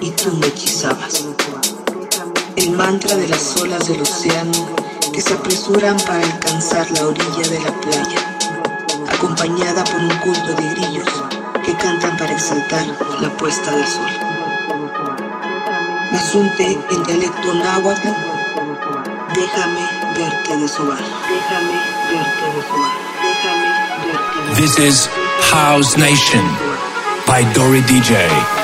y tú me hechizabas. El mantra de las olas del océano que se apresuran para alcanzar la orilla de la playa, acompañada por un culto de grillos que cantan para exaltar la puesta del sol. Asunte en dialecto náhuatl, déjame verte desovar, déjame verte. This is House Nation by Dory DJ.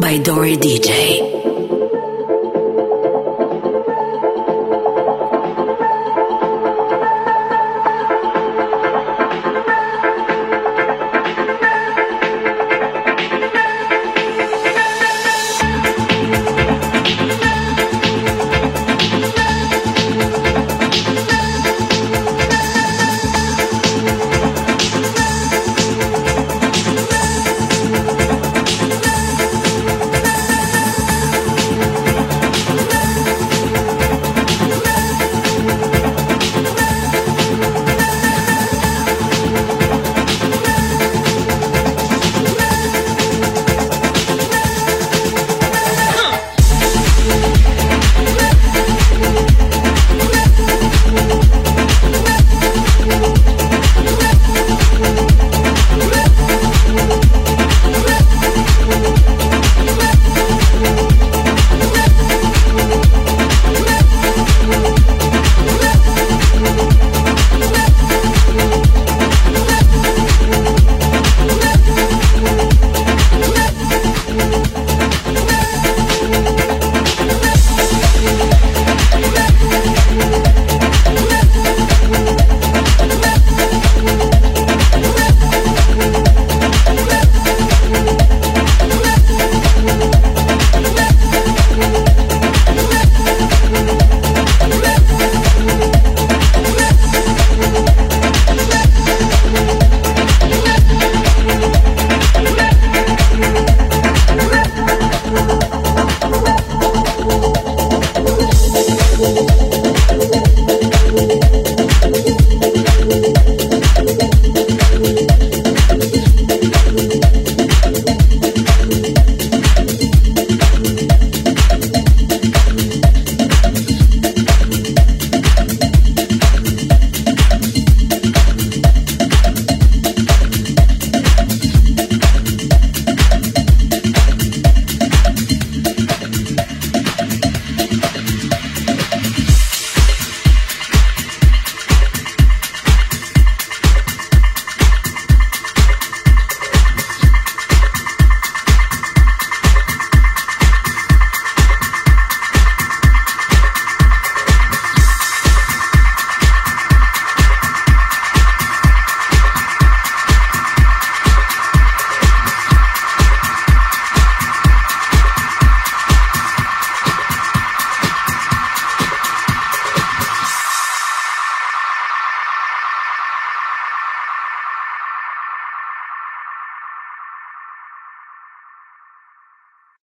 By Dory DJ.